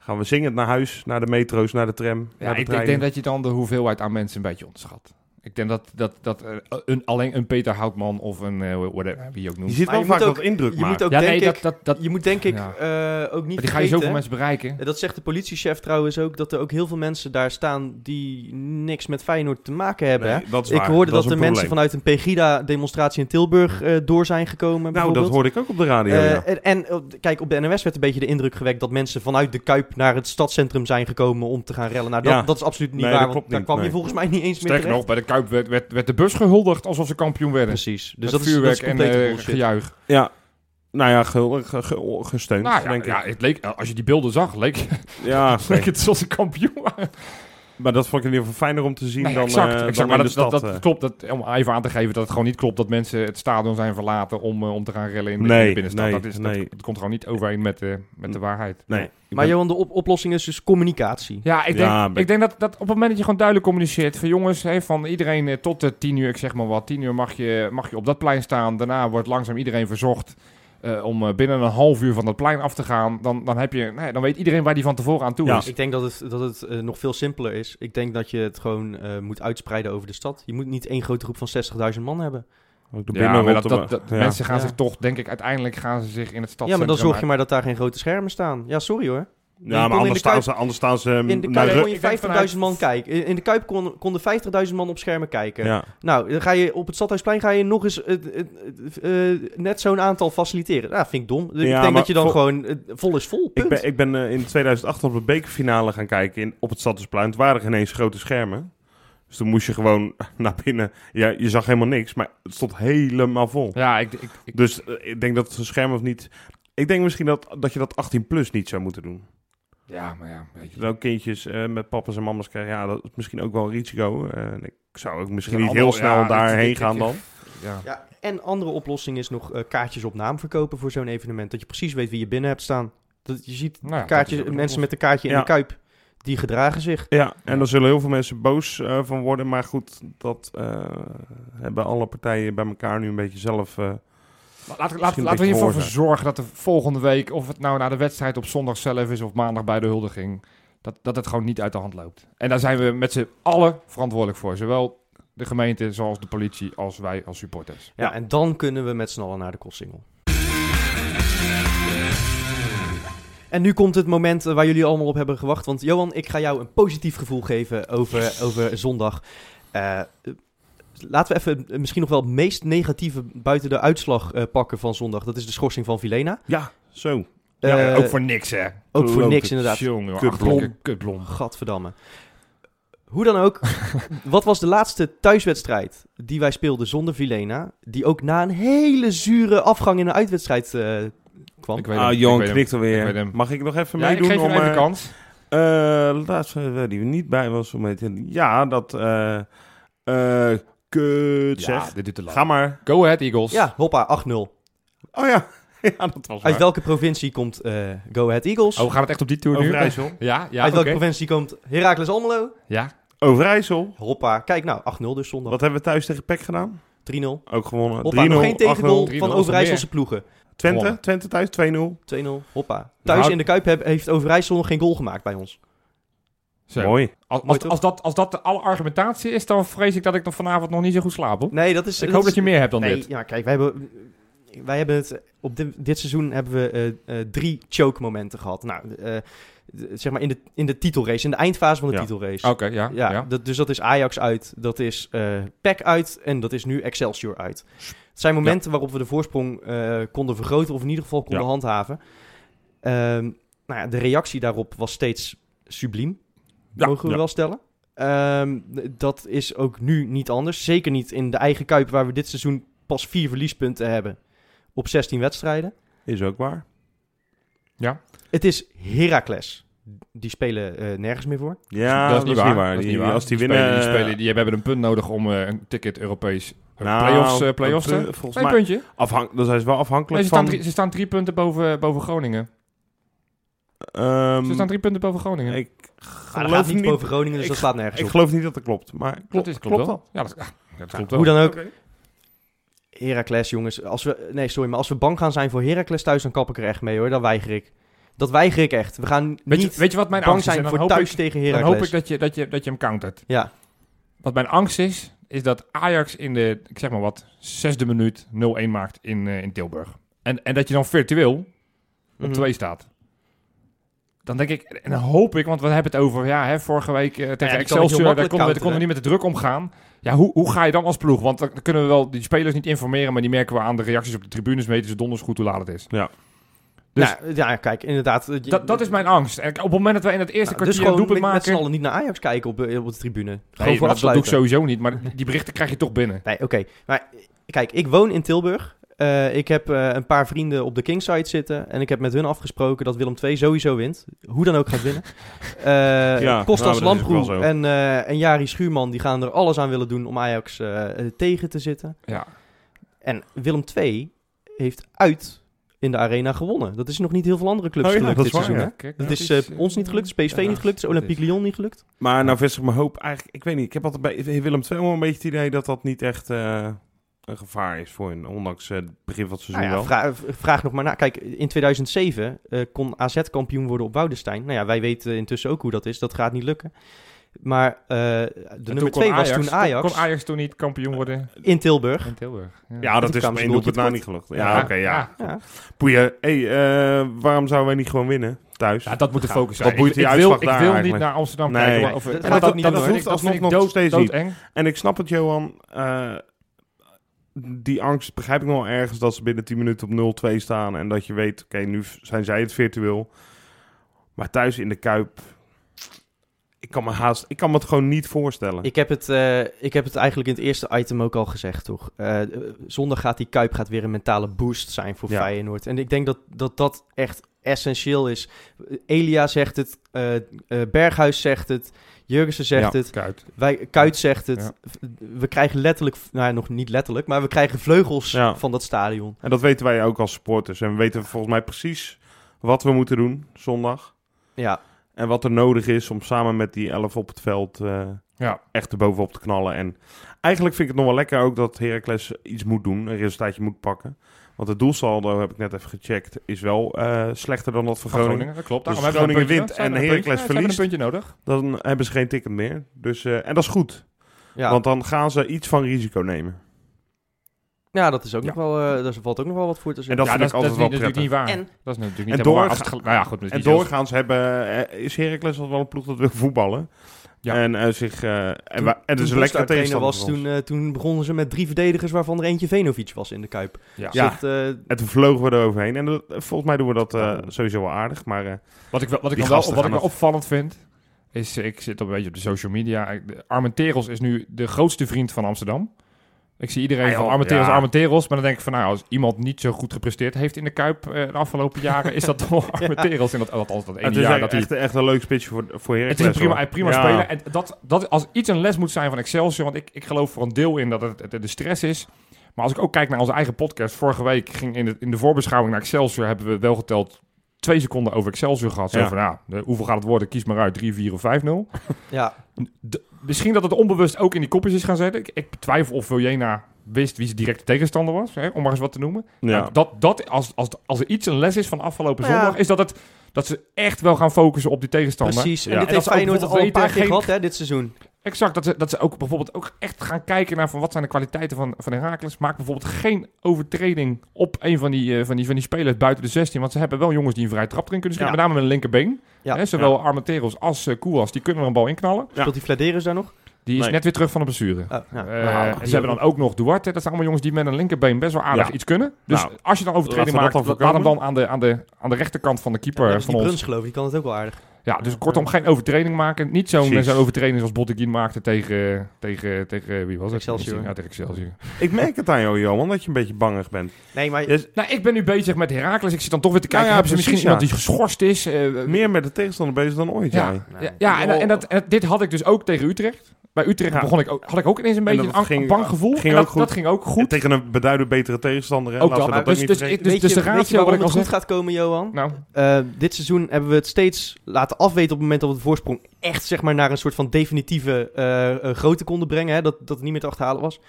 gaan we zingend naar huis, naar de metro's, naar de tram, Ja, naar de ik, ik denk dat je dan de hoeveelheid aan mensen een beetje onderschat. Ik denk dat, dat, dat een, alleen een Peter Houtman of een, eh, whatever, wie je ook Je noemt. ziet Maar wel je vaak ook- dat indruk Je maken. moet ook, ja, denk nee, ik, dat, dat, dat, je moet denk ik Ja. eh, ook niet maar die ga je zoveel vergeten... mensen bereiken. En Dat zegt de politiechef trouwens ook, dat er ook heel veel mensen daar staan die niks met Feyenoord te maken hebben. hè? Nee, dat is Ik waar. hoorde dat, de een mensen vanuit een Pegida-demonstratie in Tilburg eh, door zijn gekomen. Nou, dat hoorde ik ook op de radio. Ja. en, en, kijk, op de NOS werd een beetje de indruk gewekt dat mensen vanuit de Kuip naar het stadscentrum zijn gekomen om te gaan rellen. Nou, dat, Ja. dat is absoluut niet Nee, waar, dat want klopt daar niet, kwam je volgens mij niet eens meer Sterker nog, bij de Kuip werd, werd, werd de bus gehuldigd alsof ze kampioen werden. Precies, dus Met dat is, dat vuurwerk is en complete eh, gejuich. ja. Nou ja, ge, ge- ge- gesteund, Nou ja, denk ja, ik. het leek, als je die beelden zag, leek, Ja, <laughs> leek het alsof ze kampioen waren. Maar dat vond ik in ieder geval fijner om te zien Nee, dan, exact, eh, exact. dan Maar in dat, de dat, stad. dat eh. klopt. Dat, om even aan te geven dat het gewoon niet klopt dat mensen het stadion zijn verlaten om, eh, om te gaan rellen in de, in Nee, de binnenstad. nee, dat, is, nee. dat, dat komt gewoon niet overeen met, eh, met de waarheid. Nee. Maar ben- Johan, de op- oplossing is dus communicatie. Ja, ik denk, Ja, ben- ik denk dat, dat op het moment dat je gewoon duidelijk communiceert van jongens, hè, van iedereen tot de tien uur, ik zeg maar wat, tien uur mag je, mag je op dat plein staan. Daarna wordt langzaam iedereen verzocht eh, om eh, binnen een half uur van dat plein af te gaan, dan, dan, heb je, nee, dan weet iedereen waar die van tevoren aan toe Ja. is. Ik denk dat het, dat het eh, nog veel simpeler is. Ik denk dat je het gewoon eh, moet uitspreiden over de stad. Je moet niet één grote groep van 60.000 man hebben. Ja, maar dat, binnenrotte- dat, dat- ja. mensen gaan Ja. zich toch, denk ik, uiteindelijk gaan ze zich in het Ja, stadscentrum... maar dan zorg je maar dat daar geen grote schermen staan. Ja, sorry hoor. Ja, maar in anders de staan, Kuip- ze, anders staan ze... In de naar Kuip Ru- kon je ik denk 50.000 man kijken. In de Kuip kon, konden 50.000 man op schermen kijken. Ja. Nou, dan ga je op het Stadhuisplein ga je nog eens eh, net zo'n aantal faciliteren. Nou, vind ik dom. ik denk dat je dan vol- gewoon eh, vol is vol. Ik Punt. ben, ik ben eh, in 2008 op de bekerfinale gaan kijken in, op het Stadhuisplein. Het waren geen eens grote schermen. Dus toen moest je gewoon <laughs> naar binnen. Ja, je zag helemaal niks, maar het stond helemaal vol. Ja, ik, ik, ik, Dus ik denk dat het een scherm of niet... Ik denk misschien dat, dat je dat 18 plus niet zou moeten doen. Ja, maar ja, weet je. Dat ook kindjes eh, met papa's en mama's krijgen. Ja, dat is misschien ook wel een risico. En ik zou ook misschien niet heel snel ja, daarheen ik- gaan ik- dan. Ja. Ja, en andere oplossing is nog eh, kaartjes op naam verkopen voor zo'n evenement. Dat je precies weet wie je binnen hebt staan. Dat je ziet Nou ja, kaartjes, mensen met een kaartje in Ja. de kuip, die gedragen zich. Ja, en Ja. daar zullen heel veel mensen boos eh, van worden. Maar goed, dat eh, hebben alle partijen bij elkaar nu een beetje zelf... Maar Laten, we een in ieder beetje geval voor zorgen dat de volgende week, of het nou na de wedstrijd op zondag zelf is of maandag bij de huldiging, dat, dat het gewoon niet uit de hand loopt. En daar zijn we met z'n allen verantwoordelijk voor. Zowel de gemeente, zoals de politie, als wij als supporters. Ja, en dan kunnen we met z'n allen naar de Kossingel. En nu komt het moment waar jullie allemaal op hebben gewacht. Want Johan, ik ga jou een positief gevoel geven over, over zondag. Eh, laten we even eh, misschien nog wel het meest negatieve buiten de uitslag eh, pakken van zondag. Dat is de schorsing van Vilena. ja, zo. Ja, Eh, ook voor niks, hè? ook voor niks inderdaad. Jongen, Kutblom. kutblom. Gadverdamme. Hoe dan ook, <laughs> wat was de laatste thuiswedstrijd die wij speelden zonder Vilena? Die ook na een hele zure afgang in een uitwedstrijd eh, kwam. Ik weet Ah, hem. knikt Ik alweer. Mag ik nog even Ja, ik meedoen? geef om, even eh, kans. laatste die er niet bij was. Om mee te... Ja, dat... eh eh kut Ja, zeg. dit duurt te lang. Ga maar. Go ahead, Eagles. Ja, hoppa, 8-0. Oh ja. <laughs> ja, dat was Uit waar. welke provincie komt eh, Go Ahead Eagles? Oh, gaat het echt op die tour nu? Overijssel. <laughs> Ja, ja, Uit oké. welke provincie komt Heracles Almelo? Ja, Overijssel. Hoppa, kijk nou, 8-0 dus zondag. Wat hebben we thuis tegen PEC gedaan? 3-0. Ook gewonnen. 3-0. Hoppa, nog geen 8-0. tegengoal 3-0 van Overijsselse ploegen. Twente. Twente thuis 2-0. 2-0, hoppa. Thuis Nou, in de Kuip heb- heeft Overijssel nog geen goal gemaakt bij ons. Zo. Mooi. Als, dat, als dat de alle argumentatie is, dan vrees ik dat ik nog vanavond nog niet zo goed slaap. Hoor. Nee, dat is... ik hoop dat je meer hebt dan nee, dit. ja, kijk, wij hebben, wij hebben het... Op dit, dit seizoen hebben we eh, eh, drie choke-momenten gehad. Nou, eh, zeg maar in de, in de titelrace, in de eindfase van de Ja. titelrace. Oké, ja. Ja, ja. Dat, dus dat is Ajax uit, dat is PEC uit en dat is nu Excelsior uit. Het zijn momenten waarop we de voorsprong konden vergroten of in ieder geval konden handhaven. Ehm, nou ja, de reactie daarop was steeds subliem, Ja, mogen we ja. wel stellen. Ehm, dat is ook nu niet anders. Zeker niet in de eigen Kuip waar we dit seizoen pas vier verliespunten hebben op 16 wedstrijden. Is ook waar. Het is Heracles. Die spelen eh, nergens meer voor. Ja, dat is niet waar. Dat is Die- waar. Als die, spelen- winnen... die, spelen, die hebben een punt nodig om eh, een ticket Europees uh, Nou, playoffs, eh, playoffs een te... volgens Een mij puntje. afhank, dan zijn ze wel Nee, afhankelijk ze, staan van... drie, ze staan drie punten boven, boven Groningen. Ehm, Ze staan drie punten boven Groningen. ik geloof niet niet, boven Groningen, dus ik- dat slaat nergens ik op. geloof niet dat dat klopt. Maar klopt, dat is, klopt, klopt wel. Ja, dat, ja, dat klopt Hoe wel. dan ook. Heracles, jongens. Als we, nee, sorry, maar als we bang gaan zijn voor Heracles thuis, dan kap ik er echt mee hoor. Dat weiger ik. Dat weiger ik echt. We gaan Weet je, niet weet je wat mijn bang angst is? zijn dan voor hoop thuis ik, tegen dan Heracles. hoop ik dat je, dat, je, dat je hem countert. Ja, Wat mijn angst is, is dat Ajax in de, ik zeg maar wat, zesde minuut 0-1 maakt in, eh, in Tilburg. En, en dat je dan virtueel op Mhm. 2 staat. Dan denk ik, en dan hoop ik, want we hebben het over, ja, hè, vorige week eh, tegen heel Excelsior, daar konden we, counteren, konden we niet met de druk omgaan. Ja, hoe, hoe ga je dan als ploeg? Want dan kunnen we wel die spelers niet informeren, maar die merken we aan de reacties op de tribunes, weten ze donders goed hoe laat het is. Dus- nou, ja, kijk, inderdaad. eh, je- Dat, dat is mijn angst. En op het moment dat wij in het eerste Nou, dus kwartier een gewoon doelpunt maken... allen niet naar Ajax kijken op, eh, op de tribune. Gewoon Nee, voor dat doe ik sowieso niet, maar die berichten krijg je toch binnen. Nee, oké. Maar kijk, ik woon in Tilburg. Eh, ik heb eh, een paar vrienden op de Kingside zitten. En ik heb met hun afgesproken dat Willem II sowieso wint. Hoe dan ook gaat winnen. <laughs> Eh Ja, Kostas nou, is Lamproe en, eh, en Jari Schuurman die gaan er alles aan willen doen om Ajax eh, tegen te zitten. Ja. En Willem II heeft uit in de arena gewonnen. Dat is nog niet heel veel andere clubs Oh ja, gelukt dat dit is waar, seizoen. ja. Dat is eh, ons niet gelukt, is PSV niet gelukt, is Olympique Lyon niet gelukt. Maar nou vestig mijn hoop eigenlijk... Ik weet niet, ik heb altijd bij Willem II wel een beetje het idee dat dat niet echt... eh, een gevaar is voor hun, ondanks eh, het begin van het Nou seizoen ja, wel. vraag, vraag nog maar na. Kijk, in 2007 eh, kon AZ kampioen worden op Woudestein. Nou ja, wij weten intussen ook hoe dat is. Dat gaat niet lukken. Maar eh, de En nummer toen 2 kon was toen Ajax Kon Ajax toen niet kampioen worden in Tilburg. in Tilburg? Ja, dat is één een doelpunt na niet gelukt. Ja, oké, ja. Ja. Boeien. Hey, eh, waarom zouden wij niet gewoon winnen thuis? Ja, dat moet de Ja, focus zijn. boeit ik, die ik wil, ik wil niet naar Amsterdam Nee. kijken. Nee. maar Over, Dat en gaat dat, ook niet dat, Dat dat hoeft alsnog dood, nog steeds niet. En ik snap het, Johan. Eh, die angst begrijp ik nog wel ergens dat ze binnen 10 minuten op 0-2 staan. En dat je weet, oké, nu zijn zij het virtueel. Maar thuis in de Kuip... Ik kan me haast... Ik kan me het gewoon niet voorstellen. Ik heb, het, eh, ik heb het eigenlijk in het eerste item ook al gezegd, toch? Eh, zondag gaat die Kuip gaat weer een mentale boost zijn voor Ja. Feyenoord. En ik denk dat, dat dat echt essentieel is. Elia zegt het, eh, Berghuis zegt het, Jurgensen zegt Ja. het, Kuit. wij, Kuit zegt het. We krijgen letterlijk, nou ja, nog niet letterlijk, maar we krijgen vleugels Ja. van dat stadion. En dat weten wij ook als supporters. En we weten volgens mij precies wat we moeten doen zondag. Ja, En wat er nodig is om samen met die 11 op het veld eh, Ja. echt erbovenop te knallen. En eigenlijk vind ik het nog wel lekker ook dat Heracles iets moet doen. Een resultaatje moet pakken. Want het doelsaldo, heb ik net even gecheckt, is wel eh, slechter dan dat van Groningen. Groningen, dat klopt. Dus Daarom een Groningen wint en Heracles ja, verliest. een puntje nodig. Dan hebben ze geen ticket meer. Dus, eh, en dat is goed. ja. Want dan gaan ze iets van risico nemen. ja dat is ook Ja. nog wel, eh, daar valt ook nog wel wat voor te En zeggen. dat ja, vind dat, ik is- altijd dat is wel niet- natuurlijk prettig. niet waar. En- dat is natuurlijk en niet waar. doorga- het nou ja, goed. is En doorgaans hebben, is Heracles al wel een ploeg dat wil voetballen. Ja. En, eh, zich, eh, en, Toen- en het is toen een lekkere Bostar trainer tegenstander was, toen, eh, toen begonnen ze met drie verdedigers, waarvan er eentje Venovic was in de Kuip. Ja. Ja. Zegt, eh, En toen vlogen we er overheen. En dat- volgens mij doen we dat eh, sowieso wel aardig. Maar eh, Wat ik wel, wat ik wel, wat ik wel het- opvallend vind, is ik zit een beetje op de social media. Armenteros is nu de grootste vriend van Amsterdam. Ik zie iedereen Ah, joh, van Armenteros, ja. Armenteros. Maar dan denk ik van, nou, als iemand niet zo goed gepresteerd heeft in de Kuip eh, de afgelopen jaren, is dat <laughs> toch Armenteros. En dat, althans dat ene het is jaar echt, dat hij... echt, echt een leuk spitsje voor, voor Het Heracles. is een prima, prima Ja. speler. En dat, dat als iets een les moet zijn van Excelsior, want ik, ik geloof voor een deel in dat het, het de stress is. Maar als ik ook kijk naar onze eigen podcast, vorige week ging in de, in de voorbeschouwing naar Excelsior, hebben we wel geteld twee seconden over Excelsior gehad. Zo Ja. van, ja, de- hoeveel gaat het worden? Kies maar uit, 3, 4 of 5-0. ja, De- misschien dat het onbewust ook in die kopjes is gaan zetten. Ik, ik betwijfel of Viljena wist wie zijn directe tegenstander was, hè, om maar eens wat te noemen. Ja. Nou, dat, dat, als, als, als er iets een les is van afgelopen ja. zondag, is dat, het, dat ze echt wel gaan focussen op die tegenstander. precies. En Ja. dit En heeft Feyenoord al een paar keer gehad hè, dit seizoen. Exact, dat ze, dat ze ook bijvoorbeeld ook echt gaan kijken naar van wat zijn de kwaliteiten van, van Heracles. Maak bijvoorbeeld geen overtreding op een van die, eh, van, die, van die spelers buiten de 16. Want ze hebben wel jongens die een vrije trap erin kunnen schieten. Ja. Met name met een linkerbeen. Ja. Hè, zowel Armenteros als uh, Koelas, die kunnen er een bal inknallen. Ja. Speelt die Vladeris daar nog? Die is Nee. net weer terug van de blessure. Oh, ja. Eh, Nou, ze hebben dan ook nog Duarte. Dat zijn allemaal jongens die met een linkerbeen best wel aardig Ja. iets kunnen. Dus Nou, als je dan overtreding maakt, laat hem dan aan de, aan, de, aan de rechterkant van de keeper Ja, van die ons. Bruns geloof ik, die kan het ook wel aardig. Ja, dus kortom geen overtreding maken. Niet zo'n Precies. zo'n overtreding zoals Botteguin maakte tegen, tegen, tegen wie was het? Excelsior. Ja, tegen Excelsior. Ik merk het aan jou, Johan, dat je een beetje bangig bent. Nee, maar Je- Nou, ik ben nu bezig met Heracles. Ik zit dan toch weer te kijken. Nou ja, hebben ze misschien ja. iemand die geschorst is? Eh, Meer met de tegenstander bezig dan ooit, Ja. jij. Ja, ja en, en, dat, en dit had ik dus ook tegen Utrecht. Bij Utrecht Ja. begon ik ook, had ik ook ineens een beetje een ging- bang gevoel. ging en ook dat, goed. dat ging ook goed. Tegen een beduidend betere tegenstander, hè? Ook Laten we dat. dat Dus- dus- dus- de weet je ratio waarom ik het goed zeg- gaat komen, Johan? Nou, Eh, dit seizoen hebben we het steeds laten afweten op het moment dat we de voorsprong echt zeg maar, naar een soort van definitieve eh, eh, grootte konden brengen. Hè? Dat, dat het niet meer te achterhalen was.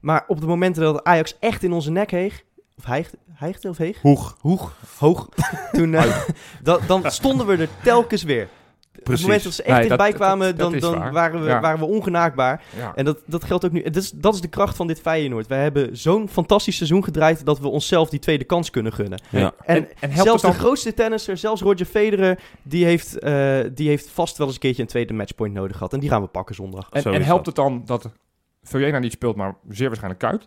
Maar op de momenten dat Ajax echt in onze nek heeg, of hijgde, hijgde of heeg? Hoeg. Hoeg, hoog. <laughs> Toen, <laughs> da- dan stonden we er telkens weer. Op het Precies. moment dat ze echt Nee, dat- dichtbij kwamen, dat- dat dan, waren, we, Ja. waren we ongenaakbaar. ja. En dat, dat geldt ook nu. Dat is, dat is de kracht van dit Feyenoord. Wij hebben zo'n fantastisch seizoen gedraaid dat we onszelf die tweede kans kunnen gunnen. Ja. En, En- zelfs het dan- de grootste tennisser, zelfs Roger Federer, die heeft, eh, die heeft vast wel eens een keertje een tweede matchpoint nodig gehad. En die gaan we pakken zondag. En, Zo en helpt dat. het dan dat Viljena niet speelt, maar zeer waarschijnlijk Kuit?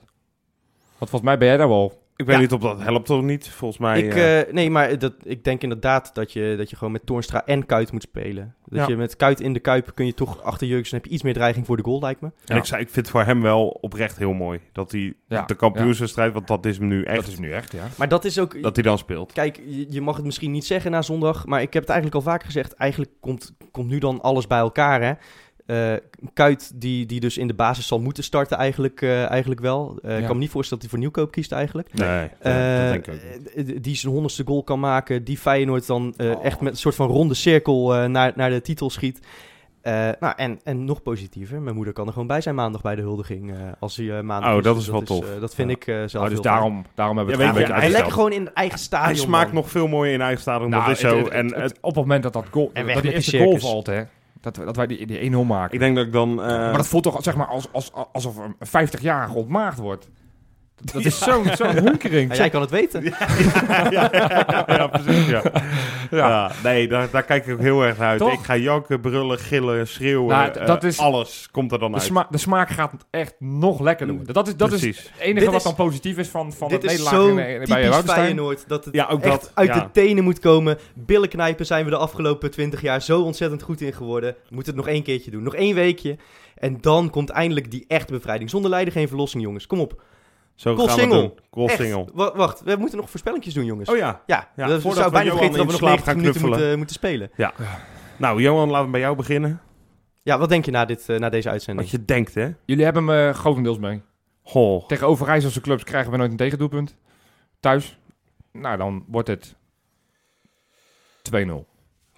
Want volgens mij ben jij daar wel... Ik weet Ja. niet of dat helpt of niet. Volgens mij... ik, eh, eh, nee, maar dat, ik denk inderdaad dat je, dat je gewoon met Toornstra en Kuit moet spelen. Dat Ja. je met Kuit in de Kuip kun je toch achter Jurgensen heb je iets meer dreiging voor de goal, lijkt me. En ik, zei, ik vind het voor hem wel oprecht heel mooi. Dat hij Ja, de kampioenswedstrijd, want dat is hem nu echt, Dat is nu echt, ja. Maar dat is ook... dat hij dan speelt. Kijk, je, je mag het misschien niet zeggen na zondag, maar ik heb het eigenlijk al vaak gezegd. Eigenlijk komt, komt nu dan alles bij elkaar, hè. Eh, Kuit, die, die dus in de basis zal moeten starten eigenlijk, eh, eigenlijk wel. Eh, Ik kan me niet voorstellen dat hij voor Nieuwkoop kiest eigenlijk. Nee, dat- dat denk ik ook niet. die zijn honderdste goal kan maken. Die Feyenoord dan eh, Oh. echt met een soort van ronde cirkel eh, naar, naar de titel schiet. Eh, nou, en, en nog positiever, mijn moeder kan er gewoon bij zijn maandag bij de huldiging. eh, als hij eh, maandag Oh, dat Dus is wel tof. eh, dat vind Ja. ik eh, zelf Oh, dus heel daarom, daarom hebben we Ja, weet je. En lekker gewoon in het eigen stadion. Hij smaakt man. nog veel mooier in eigen stadion. Nou, dat is het- zo. het- en het- op het moment dat dat goal, En dat met eerste goal valt, hè, dat, dat wij die, die 1-0 maken. ik denk dat ik dan... eh, maar dat voelt toch zeg maar als, als, alsof een 50-jarige ontmaagd wordt. Dat, is zo'n zo'n hunkering. Ja, jij kan het weten. ja, ja, ja, ja, precies. Ja. Ja. Ja. nee, daar, daar kijk ik ook heel erg naar uit. Toch? Ik ga janken, brullen, gillen, schreeuwen. Nou, eh, is- alles komt er dan De, uit. sma de smaak gaat echt nog lekkerder worden. Dat is, dat is het enige Dit wat is- dan positief is van, van Dit het zo in, bij. Feyenoord. Dat het Ja, ook echt dat, uit ja. de tenen moet komen. Billenknijpen zijn we de afgelopen 20 jaar zo ontzettend goed in geworden. We moeten het nog één keertje doen. Nog één weekje. En dan komt eindelijk die echte bevrijding. Zonder lijden geen verlossing, jongens. Kom op. Zo Goal gaan we single. Echt. single. Wa- wacht, we moeten nog voorspellingjes doen, jongens. Oh ja. Ja, Ja, we voordat zou we bijna Johan vergeten dat we nog slaap 90 gaan minuten knuffelen. moeten, moeten spelen. Nou, Johan, laten we bij jou beginnen. Ja, wat denk je na, dit, eh, na deze uitzending? Wat je denkt, hè? Jullie hebben me grotendeels mee. Goh. Tegen Overijsselse clubs krijgen we nooit een tegendoelpunt. Thuis. Nou, dan wordt het 2-0.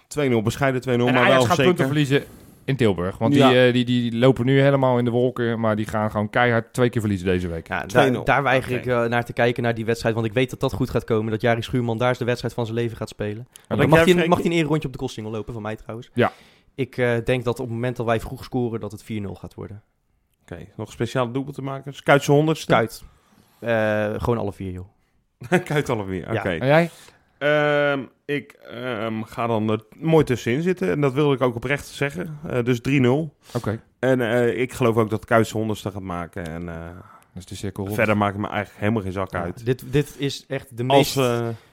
2-0, bescheiden 2-0, En maar Ajax wel gaat punten zeker. verliezen in Tilburg. Want Ja. die, eh, die, die, die lopen nu helemaal in de wolken. Maar die gaan gewoon keihard twee keer verliezen deze week. Ja, 2-0. daar, daar weiger Oké. ik eh, naar te kijken, naar die wedstrijd. Want ik weet dat dat goed gaat komen. Dat Jari Schuurman daar is de wedstrijd van zijn leven gaat spelen. Wat Dan mag, hij, mag hij een eerrondje op de kostingel lopen, van mij trouwens. Ja. Ik eh, denk dat op het moment dat wij vroeg scoren, dat het 4-0 gaat worden. Oké, nog een speciale doelpunt te maken? Skuitse honderdste? Kuit. Eh, gewoon alle vier, joh. <laughs> Kuit oké. Ja. En jij? Ehm, ik ehm, ga dan er mooi tussenin zitten. En dat wilde ik ook oprecht zeggen. Eh, dus 3-0. Oké. En eh, ik geloof ook dat Kuitse honderdste gaat maken. En eh, Dat is de cirkel rond. verder maakt het me eigenlijk helemaal geen zak Ja, uit. dit, dit is echt de Als, meest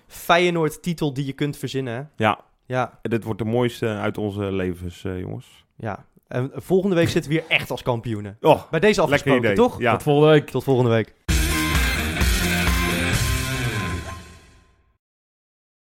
Feyenoord-titel die je kunt verzinnen. Ja, Ja, dit wordt de mooiste uit onze levens, eh, jongens. ja. En volgende week zitten we hier echt als kampioenen. Oh, Bij deze afgesproken, toch? Ja. Tot volgende week. Tot volgende week.